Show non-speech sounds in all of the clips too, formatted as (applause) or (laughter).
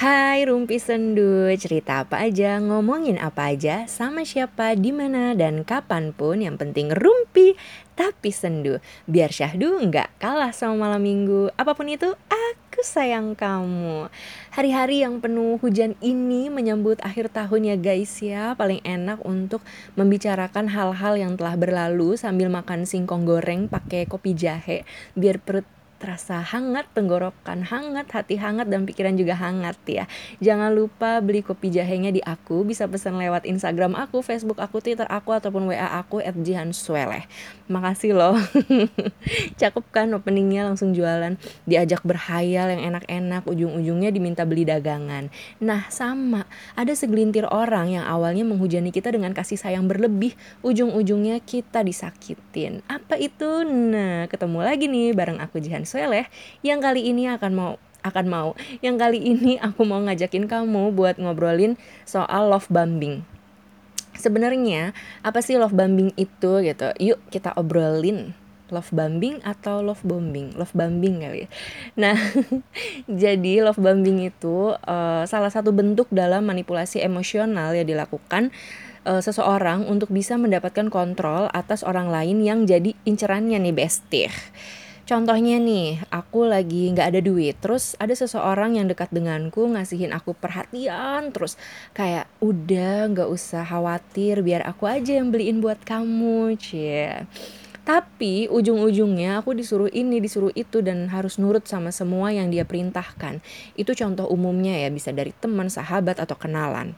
Hai Rumpi Sendu, cerita apa aja, ngomongin apa aja, sama siapa, di mana dan kapan pun yang penting Rumpi tapi sendu. Biar syahdu nggak kalah sama malam minggu. Apa pun itu, aku sayang kamu. Hari-hari yang penuh hujan ini menyambut akhir tahun ya guys ya. Paling enak untuk membicarakan hal-hal yang telah berlalu sambil makan singkong goreng pakai kopi jahe. Biar perut terasa hangat, tenggorokan hangat, hati hangat, dan pikiran juga hangat ya. Jangan lupa beli kopi jahenya di aku, bisa pesan lewat Instagram aku, Facebook aku, Twitter aku, ataupun WA aku at jihansueleh. Makasih loh. (laughs) Cakep kan openingnya langsung jualan. Diajak berhayal yang enak-enak, ujung-ujungnya diminta beli dagangan. Nah sama, ada segelintir orang yang awalnya menghujani kita dengan kasih sayang berlebih, ujung-ujungnya kita disakitin. Apa itu? Nah, ketemu lagi nih bareng aku Jihan Sueleh yang kali ini akan mau akan mau yang kali ini (laughs) aku mau ngajakin kamu buat ngobrolin soal love bombing. Sebenarnya apa sih love bombing itu gitu? Yuk kita obrolin love bombing atau love bombing? Love bombing kali ya. Nah (laughs) jadi love bombing itu uh, salah satu bentuk dalam manipulasi emosional yang dilakukan uh, seseorang untuk bisa mendapatkan kontrol atas orang lain yang jadi incerannya nih bestie Contohnya nih, aku lagi nggak ada duit, terus ada seseorang yang dekat denganku ngasihin aku perhatian, terus kayak udah nggak usah khawatir, biar aku aja yang beliin buat kamu, cie. Tapi ujung-ujungnya aku disuruh ini, disuruh itu dan harus nurut sama semua yang dia perintahkan. Itu contoh umumnya ya, bisa dari teman, sahabat atau kenalan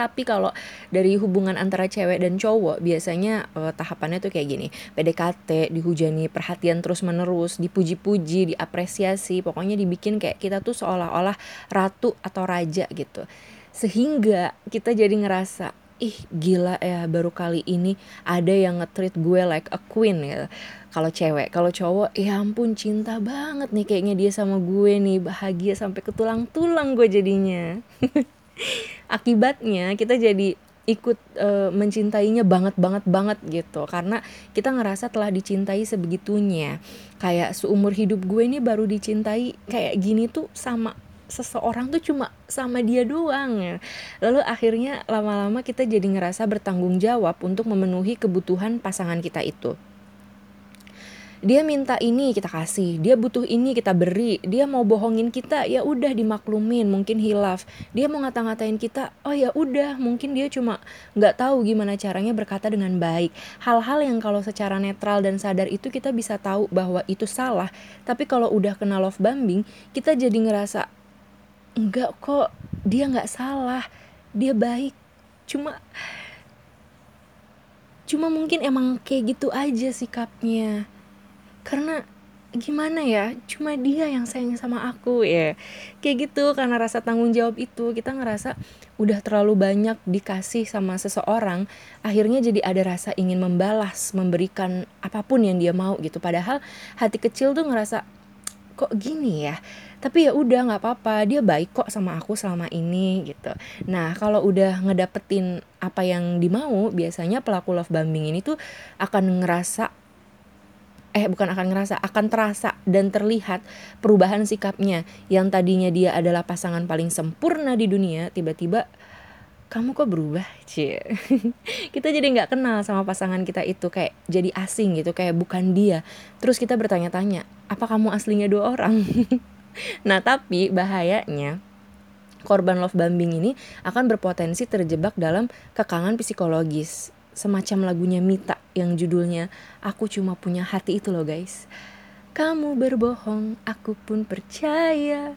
tapi kalau dari hubungan antara cewek dan cowok biasanya uh, tahapannya tuh kayak gini. PDKT dihujani perhatian terus menerus dipuji-puji diapresiasi. Pokoknya dibikin kayak kita tuh seolah-olah ratu atau raja gitu. Sehingga kita jadi ngerasa ih gila ya baru kali ini ada yang nge-treat gue like a queen gitu. Kalau cewek kalau cowok ya ampun cinta banget nih kayaknya dia sama gue nih bahagia sampai ke tulang-tulang gue jadinya (laughs) akibatnya kita jadi ikut uh, mencintainya banget banget banget gitu. Karena kita ngerasa telah dicintai sebegitunya. Kayak seumur hidup gue ini baru dicintai kayak gini tuh sama seseorang tuh cuma sama dia doang. Lalu akhirnya lama-lama kita jadi ngerasa bertanggung jawab untuk memenuhi kebutuhan pasangan kita itu dia minta ini kita kasih dia butuh ini kita beri dia mau bohongin kita ya udah dimaklumin mungkin hilaf. Dia mau ngata-ngatain kita oh ya udah mungkin dia cuma nggak tahu gimana caranya berkata dengan baik. Hal-hal yang kalau secara netral dan sadar itu kita bisa tahu bahwa itu salah. Tapi kalau udah kena love bombing kita jadi ngerasa enggak kok dia nggak salah dia baik. Cuma cuma mungkin emang kayak gitu aja sikapnya karena gimana ya cuma dia yang sayang sama aku ya. Kayak gitu karena rasa tanggung jawab itu kita ngerasa udah terlalu banyak dikasih sama seseorang akhirnya jadi ada rasa ingin membalas memberikan apa pun yang dia mau gitu. Padahal hati kecil tuh ngerasa kok gini ya? Tapi ya udah nggak apa-apa dia baik kok sama aku selama ini gitu. Nah kalau udah ngedapetin apa yang dimau biasanya pelaku love bombing ini tuh akan ngerasa eh bukan akan ngerasa akan terasa dan terlihat perubahan sikapnya. Yang tadinya dia adalah pasangan paling sempurna di dunia tiba-tiba kamu kok berubah cie (laughs) kita jadi nggak kenal sama pasangan kita itu kayak jadi asing gitu kayak bukan dia. Terus kita bertanya-tanya apa kamu aslinya dua orang? (laughs) Nah tapi bahayanya korban love bombing ini akan berpotensi terjebak dalam kekangan psikologis semacam lagunya Mita yang judulnya Aku Cuma Punya Hati itu loh guys. Kamu berbohong, aku pun percaya.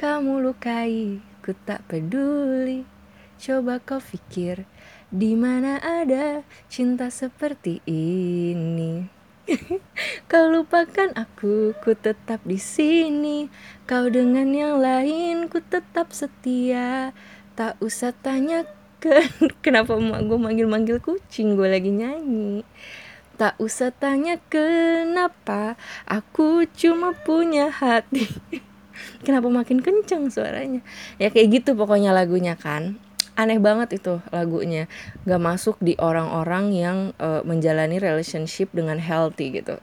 Kamu lukai, ku tak peduli. Coba kau pikir, di mana ada cinta seperti ini? (laughs) kau lupakan aku, ku tetap di sini. Kau dengan yang lain, ku tetap setia. Tak usah tanya kan? (laughs) Kenapa mak gue manggil-manggil kucing? Gue lagi nyanyi. Tak usah tanya kenapa aku cuma punya hati. (laughs) Kenapa makin kenceng suaranya? Ya kayak gitu pokoknya lagunya kan. Aneh banget itu lagunya. Gak masuk di orang-orang yang uh, menjalani relationship dengan healthy gitu.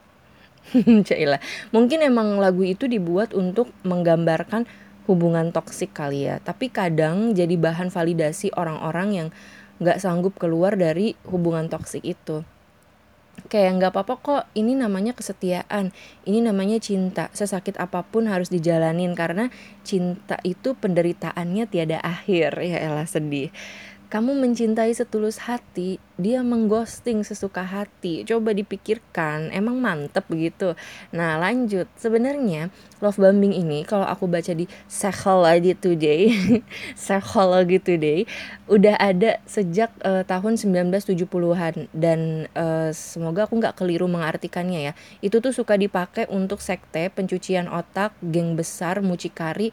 (laughs) Mungkin emang lagu itu dibuat untuk menggambarkan hubungan toksik kali ya. Tapi kadang jadi bahan validasi orang-orang yang nggak sanggup keluar dari hubungan toksik itu. Kayak nggak apa-apa kok ini namanya kesetiaan ini namanya cinta. Sesakit apa pun harus dijalanin karena cinta itu penderitaannya tiada akhir. (laughs) Ya elah sedih kamu mencintai setulus hati, dia mengghosting sesuka hati. Coba dipikirkan, emang mantep begitu. Nah, lanjut. Sebenarnya love bombing ini kalau aku baca di Psychology Today, (laughs) Psychology Today udah ada sejak uh, tahun 1970-an dan uh, semoga aku nggak keliru mengartikannya ya. Itu tuh suka dipakai untuk sekte, pencucian otak, geng besar, mucikari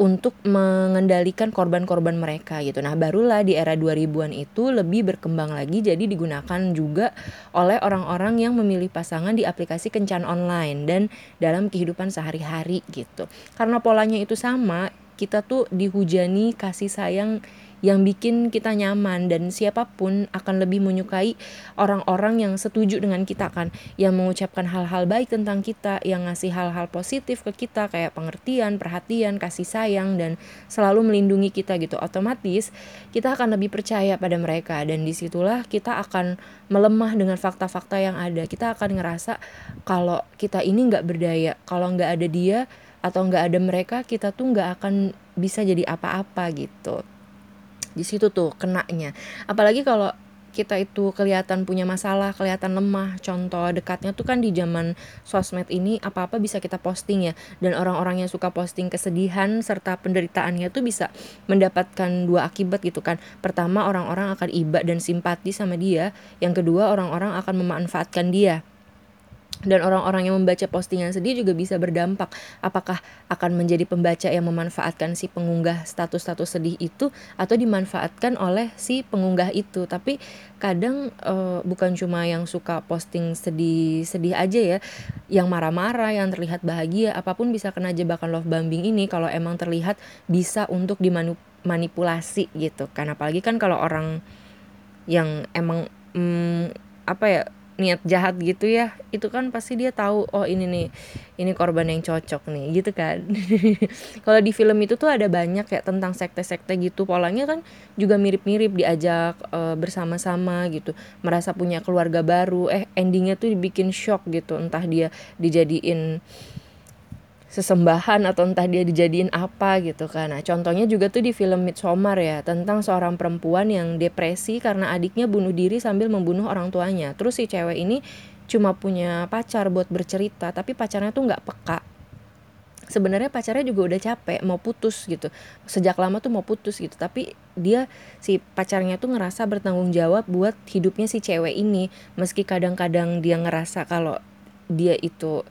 untuk mengendalikan korban-korban mereka gitu. Nah, barulah di era 2000-an itu lebih berkembang lagi jadi digunakan juga oleh orang-orang yang memilih pasangan di aplikasi kencan online dan dalam kehidupan sehari-hari gitu. Karena polanya itu sama, kita tuh dihujani kasih sayang yang bikin kita nyaman dan siapa pun akan lebih menyukai orang-orang yang setuju dengan kita kan yang mengucapkan hal-hal baik tentang kita yang ngasih hal-hal positif ke kita kayak pengertian, perhatian, kasih sayang dan selalu melindungi kita gitu. Otomatis kita akan lebih percaya pada mereka dan di situlah kita akan melemah dengan fakta-fakta yang ada. Kita akan ngerasa kalau kita ini nggak berdaya kalau nggak ada dia atau nggak ada mereka kita tuh nggak akan bisa jadi apa-apa gitu di situ tuh kenanya apalagi kalau kita itu kelihatan punya masalah, kelihatan lemah. Contoh dekatnya tuh kan di zaman sosmed ini apa-apa bisa kita posting ya. Dan orang-orang yang suka posting kesedihan serta penderitaannya tuh bisa mendapatkan dua akibat gitu kan. Pertama, orang-orang akan iba dan simpati sama dia. Yang kedua, orang-orang akan memanfaatkan dia dan orang-orang yang membaca postingan sedih juga bisa berdampak. Apakah akan menjadi pembaca yang memanfaatkan si pengunggah status-status sedih itu atau dimanfaatkan oleh si pengunggah itu? Tapi kadang uh, bukan cuma yang suka posting sedih-sedih aja ya yang marah-marah yang terlihat bahagia apa pun bisa kena jebakan love bombing ini kalau emang terlihat bisa untuk dimanipulasi gitu kan. Apalagi kan kalau orang yang emang hmm, apa ya niat jahat gitu ya itu kan pasti dia tahu oh ini nih ini korban yang cocok nih gitu kan. (laughs) Kalau di film itu tuh ada banyak kayak tentang sekte-sekte gitu polanya kan juga mirip-mirip diajak uh, bersama-sama gitu merasa punya keluarga baru eh endingnya tuh dibikin shock gitu entah dia dijadiin sesembahan atau entah dia dijadiin apa gitu kan. Nah, contohnya juga tuh di film Midsommar ya, tentang seorang perempuan yang depresi karena adiknya bunuh diri sambil membunuh orang tuanya. Terus si cewek ini cuma punya pacar buat bercerita, tapi pacarnya tuh nggak peka. Sebenarnya pacarnya juga udah capek mau putus gitu. Sejak lama tuh mau putus gitu, tapi dia si pacarnya tuh ngerasa bertanggung jawab buat hidupnya si cewek ini, meski kadang-kadang dia ngerasa kalau dia itu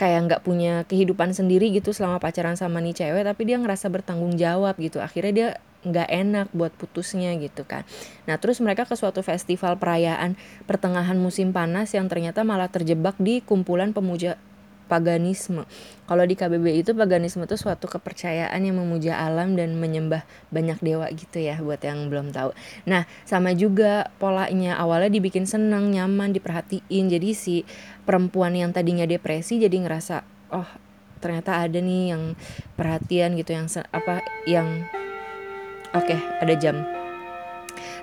kayak nggak punya kehidupan sendiri gitu selama pacaran sama nih cewek tapi dia ngerasa bertanggung jawab gitu. Akhirnya dia nggak enak buat putusnya gitu kan. Nah terus mereka ke suatu festival perayaan pertengahan musim panas yang ternyata malah terjebak di kumpulan pemuja paganisme. Kalau di KBB itu paganisme itu suatu kepercayaan yang memuja alam dan menyembah banyak dewa gitu ya buat yang belum tahu. Nah, sama juga polanya awalnya dibikin senang, nyaman, diperhatiin. Jadi si perempuan yang tadinya depresi jadi ngerasa oh ternyata ada nih yang perhatian gitu yang apa yang oke okay, ada jam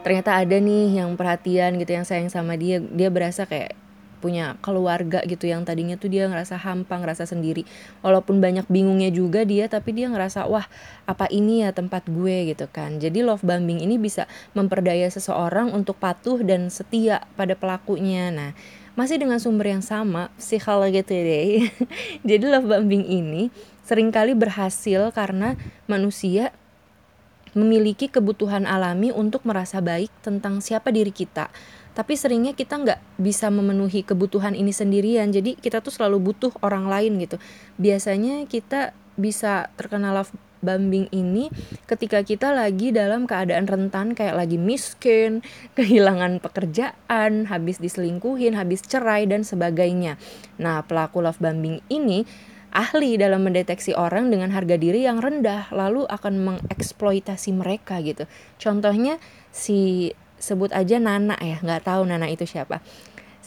ternyata ada nih yang perhatian gitu yang sayang sama dia dia berasa kayak punya keluarga gitu yang tadinya tuh dia ngerasa hampa ngerasa sendiri. Walaupun banyak bingungnya juga dia tapi dia ngerasa wah apa ini ya tempat gue? gitu kan. Jadi love bombing ini bisa memperdaya seseorang untuk patuh dan setia pada pelakunya. Nah masih dengan sumber yang sama psikologi today (laughs) jadi love bombing ini sering kali berhasil karena manusia memiliki kebutuhan alami untuk merasa baik tentang siapa diri kita tapi seringnya kita nggak bisa memenuhi kebutuhan ini sendirian jadi kita tuh selalu butuh orang lain gitu biasanya kita bisa terkena love bombing ini ketika kita lagi dalam keadaan rentan kayak lagi miskin, (laughs) kehilangan pekerjaan, habis diselingkuhin, habis cerai dan sebagainya. Nah, pelaku love bombing ini ahli dalam mendeteksi orang dengan harga diri yang rendah lalu akan mengeksploitasi mereka gitu. Contohnya si sebut aja Nana ya nggak tahu Nana itu siapa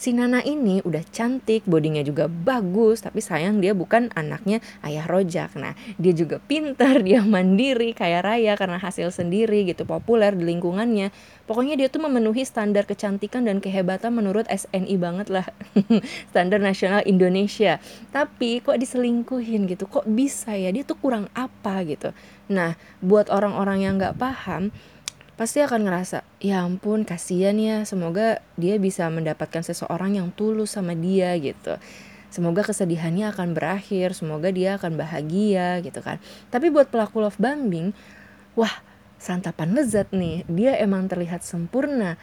si Nana ini udah cantik, bodinya juga bagus, tapi sayang dia bukan anaknya ayah rojak. Nah, dia juga pintar, dia mandiri, kaya raya karena hasil sendiri gitu, populer di lingkungannya. Pokoknya dia tuh memenuhi standar kecantikan dan kehebatan menurut SNI banget lah. (laughs) standar nasional Indonesia. Tapi kok diselingkuhin gitu, kok bisa ya, dia tuh kurang apa gitu. Nah, buat orang-orang yang nggak paham, pasti akan ngerasa ya ampun kasihan ya semoga dia bisa mendapatkan seseorang yang tulus sama dia gitu. Semoga kesedihannya akan berakhir semoga dia akan bahagia gitu kan. Tapi buat pelaku love bombing wah santapan lezat nih. Dia emang terlihat sempurna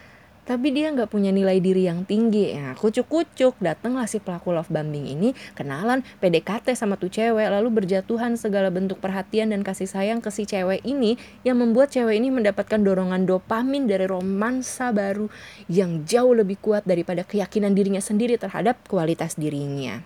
tapi dia nggak punya nilai diri yang tinggi. Ya kucuk-kucuk. Datanglah si pelaku love bombing ini kenalan PDKT sama tuh cewek lalu berjatuhan segala bentuk perhatian dan kasih sayang ke si cewek ini yang membuat cewek ini mendapatkan dorongan dopamin dari romansa baru yang jauh lebih kuat daripada keyakinan dirinya sendiri terhadap kualitas dirinya.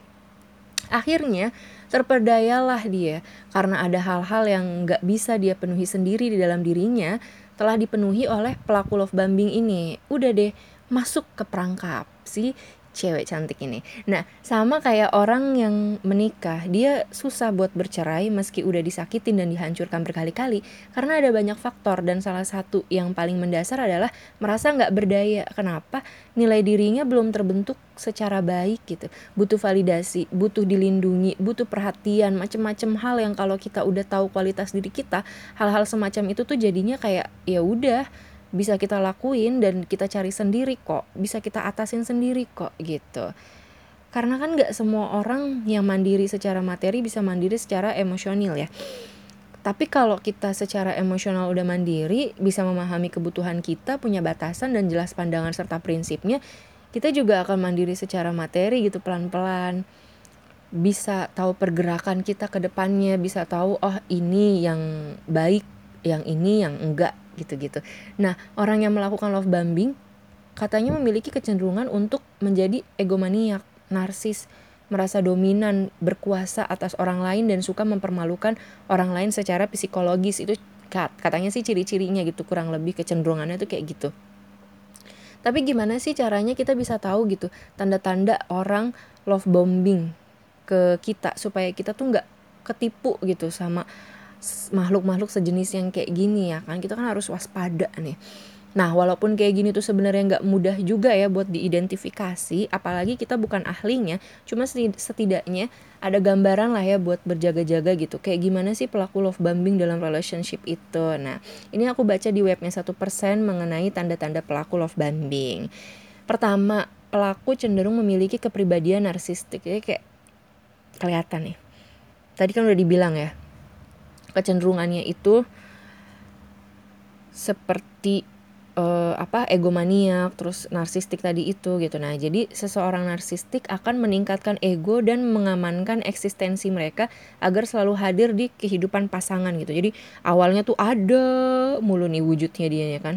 Akhirnya terperdayalah dia. Karena ada hal-hal yang nggak bisa dia penuhi sendiri di dalam dirinya telah dipenuhi oleh pelaku love bombing ini. Udah deh, masuk ke perangkap si cewek cantik ini. Nah, sama kayak orang yang menikah, dia susah buat bercerai meski udah disakitin dan dihancurkan berkali-kali karena ada banyak faktor dan salah satu yang paling mendasar adalah merasa nggak berdaya. Kenapa? Nilai dirinya belum terbentuk secara baik gitu. Butuh validasi, butuh dilindungi, butuh perhatian, macem-macem hal yang kalau kita udah tahu kualitas diri kita, hal-hal semacam itu tuh jadinya kayak ya udah bisa kita lakuin dan kita cari sendiri kok. Bisa kita atasin sendiri kok gitu. Karena kan nggak semua orang yang mandiri secara materi bisa mandiri secara emosional ya. Tapi kalau kita secara emosional udah mandiri bisa memahami kebutuhan kita punya batasan dan jelas pandangan serta prinsipnya kita juga akan mandiri secara materi gitu pelan-pelan. Bisa tahu pergerakan kita ke depannya bisa tahu oh ini yang baik yang ini yang enggak gitu-gitu. Nah, orang yang melakukan love bombing katanya memiliki kecenderungan untuk menjadi egomaniak, narsis, merasa dominan, berkuasa atas orang lain dan suka mempermalukan orang lain secara psikologis. Itu katanya sih ciri-cirinya gitu, kurang lebih kecenderungannya tuh kayak gitu. Tapi gimana sih caranya kita bisa tahu gitu tanda-tanda orang love bombing ke kita supaya kita tuh nggak ketipu gitu sama makhluk-makhluk sejenis yang kayak gini ya kan kita kan harus waspada nih Nah, walaupun kayak gini tuh sebenarnya nggak mudah juga ya buat diidentifikasi, apalagi kita bukan ahlinya, cuma setidaknya ada gambaran lah ya buat berjaga-jaga gitu. Kayak gimana sih pelaku love bombing dalam relationship itu. Nah, ini aku baca di webnya satu persen mengenai tanda-tanda pelaku love bombing. Pertama, pelaku cenderung memiliki kepribadian narsistik. Jadi kayak kelihatan nih. Tadi kan udah dibilang ya, kecenderungannya itu seperti uh, apa egomaniak terus narsistik tadi itu gitu. Nah jadi seseorang narsistik akan meningkatkan ego dan mengamankan eksistensi mereka agar selalu hadir di kehidupan pasangan gitu. Jadi awalnya tuh ada mulu nih wujudnya dia ya kan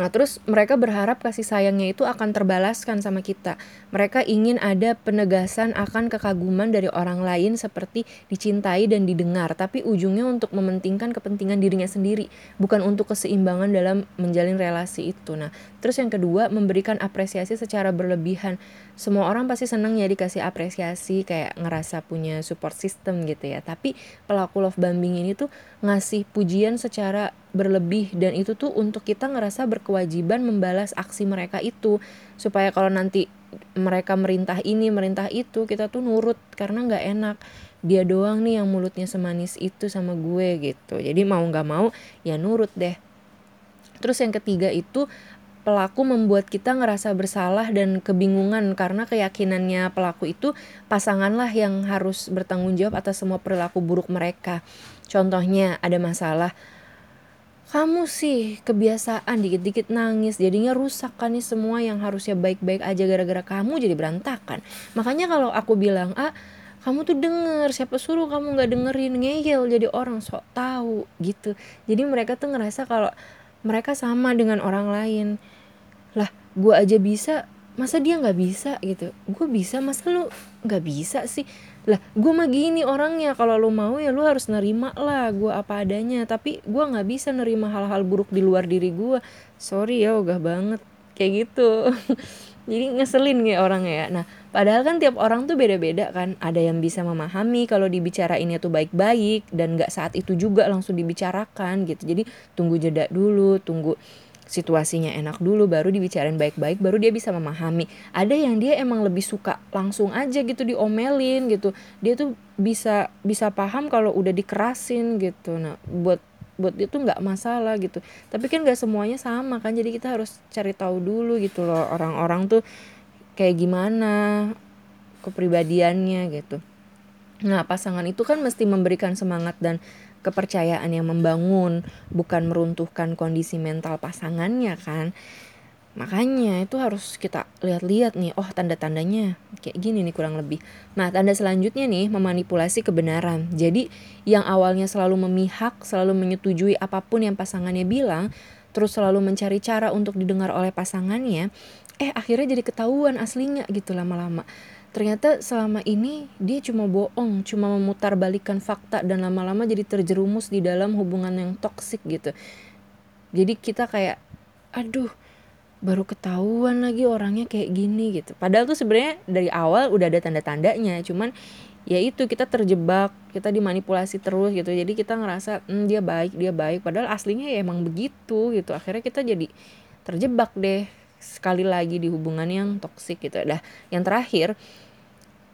Nah, terus mereka berharap kasih sayangnya itu akan terbalaskan sama kita. Mereka ingin ada penegasan akan kekaguman dari orang lain seperti dicintai dan didengar, tapi ujungnya untuk mementingkan kepentingan dirinya sendiri, bukan untuk keseimbangan dalam menjalin relasi itu. Nah, terus yang kedua, memberikan apresiasi secara berlebihan. Semua orang pasti senang ya dikasih apresiasi, kayak ngerasa punya support system gitu ya. Tapi pelaku love bombing ini tuh ngasih pujian secara berlebih dan itu tuh untuk kita ngerasa berkewajiban membalas aksi mereka itu. Supaya kalau nanti mereka merintah ini merintah itu kita tuh nurut karena nggak enak. Dia doang nih yang mulutnya semanis itu sama gue gitu. Jadi mau nggak mau ya nurut deh. Terus yang ketiga itu pelaku membuat kita ngerasa bersalah dan kebingungan karena keyakinannya pelaku itu pasanganlah yang harus bertanggung jawab atas semua perilaku buruk mereka. Contohnya ada masalah. Kamu sih kebiasaan dikit-dikit nangis jadinya rusak kan nih semua yang harusnya baik-baik aja gara-gara kamu jadi berantakan. Makanya kalau aku bilang ah kamu tuh denger siapa suruh kamu nggak dengerin ngeyel jadi orang sok tahu gitu. Jadi mereka tuh ngerasa kalau mereka sama dengan orang lain lah gue aja bisa masa dia nggak bisa gitu? Gue bisa masa lu nggak bisa sih? Lah gue mah gini orangnya kalau lo mau ya lo harus nerima lah gue apa adanya. Tapi gue nggak bisa nerima hal-hal buruk di luar diri gue sorry ya ogah banget. Kayak gitu. (laughs) Jadi ngeselin ya orangnya ya. Nah padahal kan tiap orang tuh beda-beda kan. Ada yang bisa memahami kalau dibicarainnya tuh baik-baik dan nggak saat itu juga langsung dibicarakan gitu. Jadi tunggu jeda dulu tunggu situasinya enak dulu baru dibicarain baik-baik baru dia bisa memahami. Ada yang dia emang lebih suka langsung aja gitu diomelin gitu. Dia tuh bisa bisa paham kalau udah dikerasin gitu. Nah buat buat dia tuh nggak masalah gitu. Tapi kan nggak semuanya sama kan jadi kita harus cari tahu dulu gitu loh orang-orang tuh kayak gimana kepribadiannya gitu. Nah pasangan itu kan mesti memberikan semangat dan kepercayaan yang membangun, bukan meruntuhkan kondisi mental pasangannya kan. Makanya itu harus kita lihat-lihat nih, oh tanda-tandanya kayak gini nih kurang lebih. Nah, tanda selanjutnya nih memanipulasi kebenaran. Jadi yang awalnya selalu memihak, selalu menyetujui apa pun yang pasangannya bilang, terus selalu mencari cara untuk didengar oleh pasangannya, eh akhirnya jadi ketahuan aslinya gitu lama-lama ternyata selama ini dia cuma bohong, cuma memutar balikan fakta dan lama-lama jadi terjerumus di dalam hubungan yang toksik gitu. Jadi kita kayak aduh baru ketahuan lagi orangnya kayak gini gitu. Padahal tuh sebenarnya dari awal udah ada tanda-tandanya, cuman ya itu kita terjebak, kita dimanipulasi terus gitu. Jadi kita ngerasa hmm, dia baik, dia baik padahal aslinya ya emang begitu gitu. Akhirnya kita jadi terjebak deh sekali lagi di hubungan yang toksik gitu. Dah, yang terakhir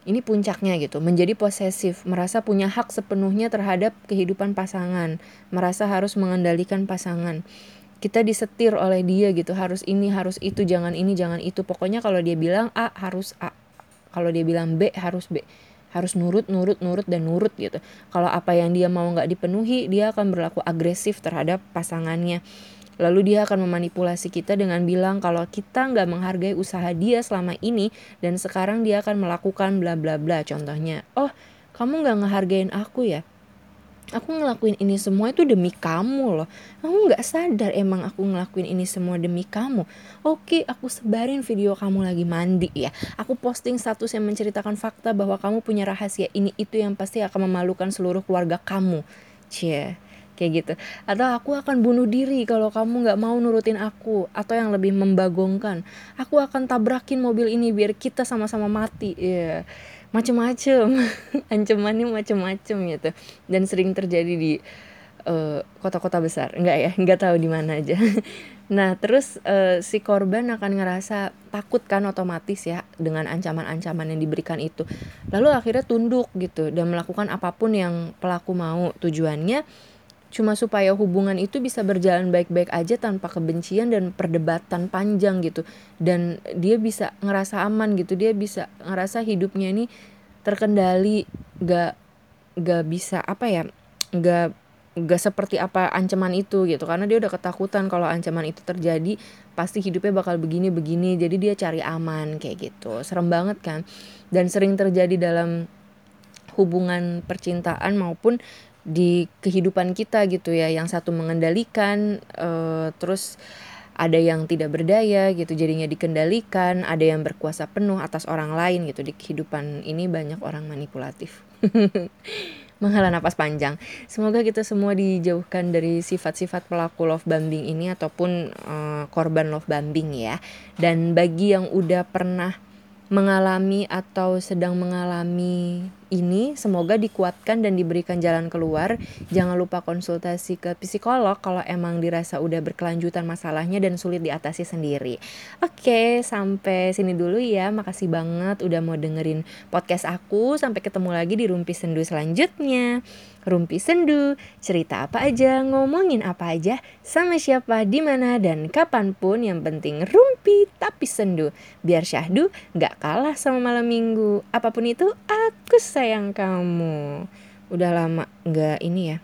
ini puncaknya gitu, menjadi posesif, merasa punya hak sepenuhnya terhadap kehidupan pasangan, merasa harus mengendalikan pasangan. Kita disetir oleh dia gitu, harus ini, harus itu, jangan ini, jangan itu. Pokoknya kalau dia bilang A harus A. Kalau dia bilang B harus B harus nurut nurut nurut dan nurut gitu kalau apa yang dia mau nggak dipenuhi dia akan berlaku agresif terhadap pasangannya Lalu dia akan memanipulasi kita dengan bilang kalau kita nggak menghargai usaha dia selama ini dan sekarang dia akan melakukan bla bla bla. Contohnya, oh kamu nggak ngehargain aku ya? Aku ngelakuin ini semua itu demi kamu loh. Kamu nggak sadar emang aku ngelakuin ini semua demi kamu. Oke, aku sebarin video kamu lagi mandi ya. Aku posting status yang menceritakan fakta bahwa kamu punya rahasia ini itu yang pasti akan memalukan seluruh keluarga kamu. Cie kayak gitu. Atau aku akan bunuh diri kalau kamu nggak mau nurutin aku. Atau yang lebih membagongkan aku akan tabrakin mobil ini biar kita sama-sama mati. Ya yeah. macem-macem. (laughs) Ancamannya macem-macem gitu. Dan sering terjadi di eh, kota-kota besar. Enggak ya? Nggak tahu di mana aja. (laughs) Nah terus uh, si korban akan ngerasa takut kan otomatis ya dengan ancaman-ancaman yang diberikan itu. Lalu akhirnya tunduk gitu dan melakukan apa pun yang pelaku mau. Tujuannya cuma supaya hubungan itu bisa berjalan baik-baik aja tanpa kebencian dan perdebatan panjang gitu. Dan dia bisa ngerasa aman gitu. Dia bisa ngerasa hidupnya ini terkendali gak gak bisa apa ya gak gak seperti apa ancaman itu gitu. Karena dia udah ketakutan kalau ancaman itu terjadi pasti hidupnya bakal begini begini jadi dia cari aman kayak gitu. Serem banget kan? Dan sering terjadi dalam hubungan percintaan maupun di kehidupan kita gitu ya. Yang satu mengendalikan uh, terus ada yang tidak berdaya gitu jadinya dikendalikan ada yang berkuasa penuh atas orang lain gitu. Di kehidupan ini banyak orang manipulatif. (laughs) Menghela napas panjang. Semoga kita semua dijauhkan dari sifat-sifat pelaku love bombing ini ataupun uh, korban love bombing ya. Dan bagi yang udah pernah mengalami atau sedang mengalami ini semoga dikuatkan dan diberikan jalan keluar. Jangan lupa konsultasi ke psikolog kalau emang dirasa udah berkelanjutan masalahnya dan sulit diatasi sendiri. Oke, sampai sini dulu ya. Makasih banget udah mau dengerin podcast aku. Sampai ketemu lagi di Rumpi Sendu selanjutnya. Rumpi Sendu, cerita apa aja, ngomongin apa aja, sama siapa, di mana dan kapan pun yang penting rumpi tapi sendu. Biar syahdu gak kalah sama malam minggu. Apa pun itu, aku sayang kamu. Udah lama gak ini ya.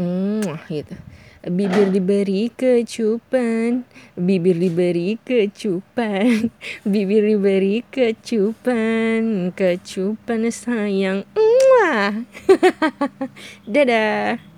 Hmm, gitu. Bibir diberi kecupan, bibir diberi kecupan, (laughs) bibir diberi kecupan, kecupan sayang. Mwah. (laughs) Dadah.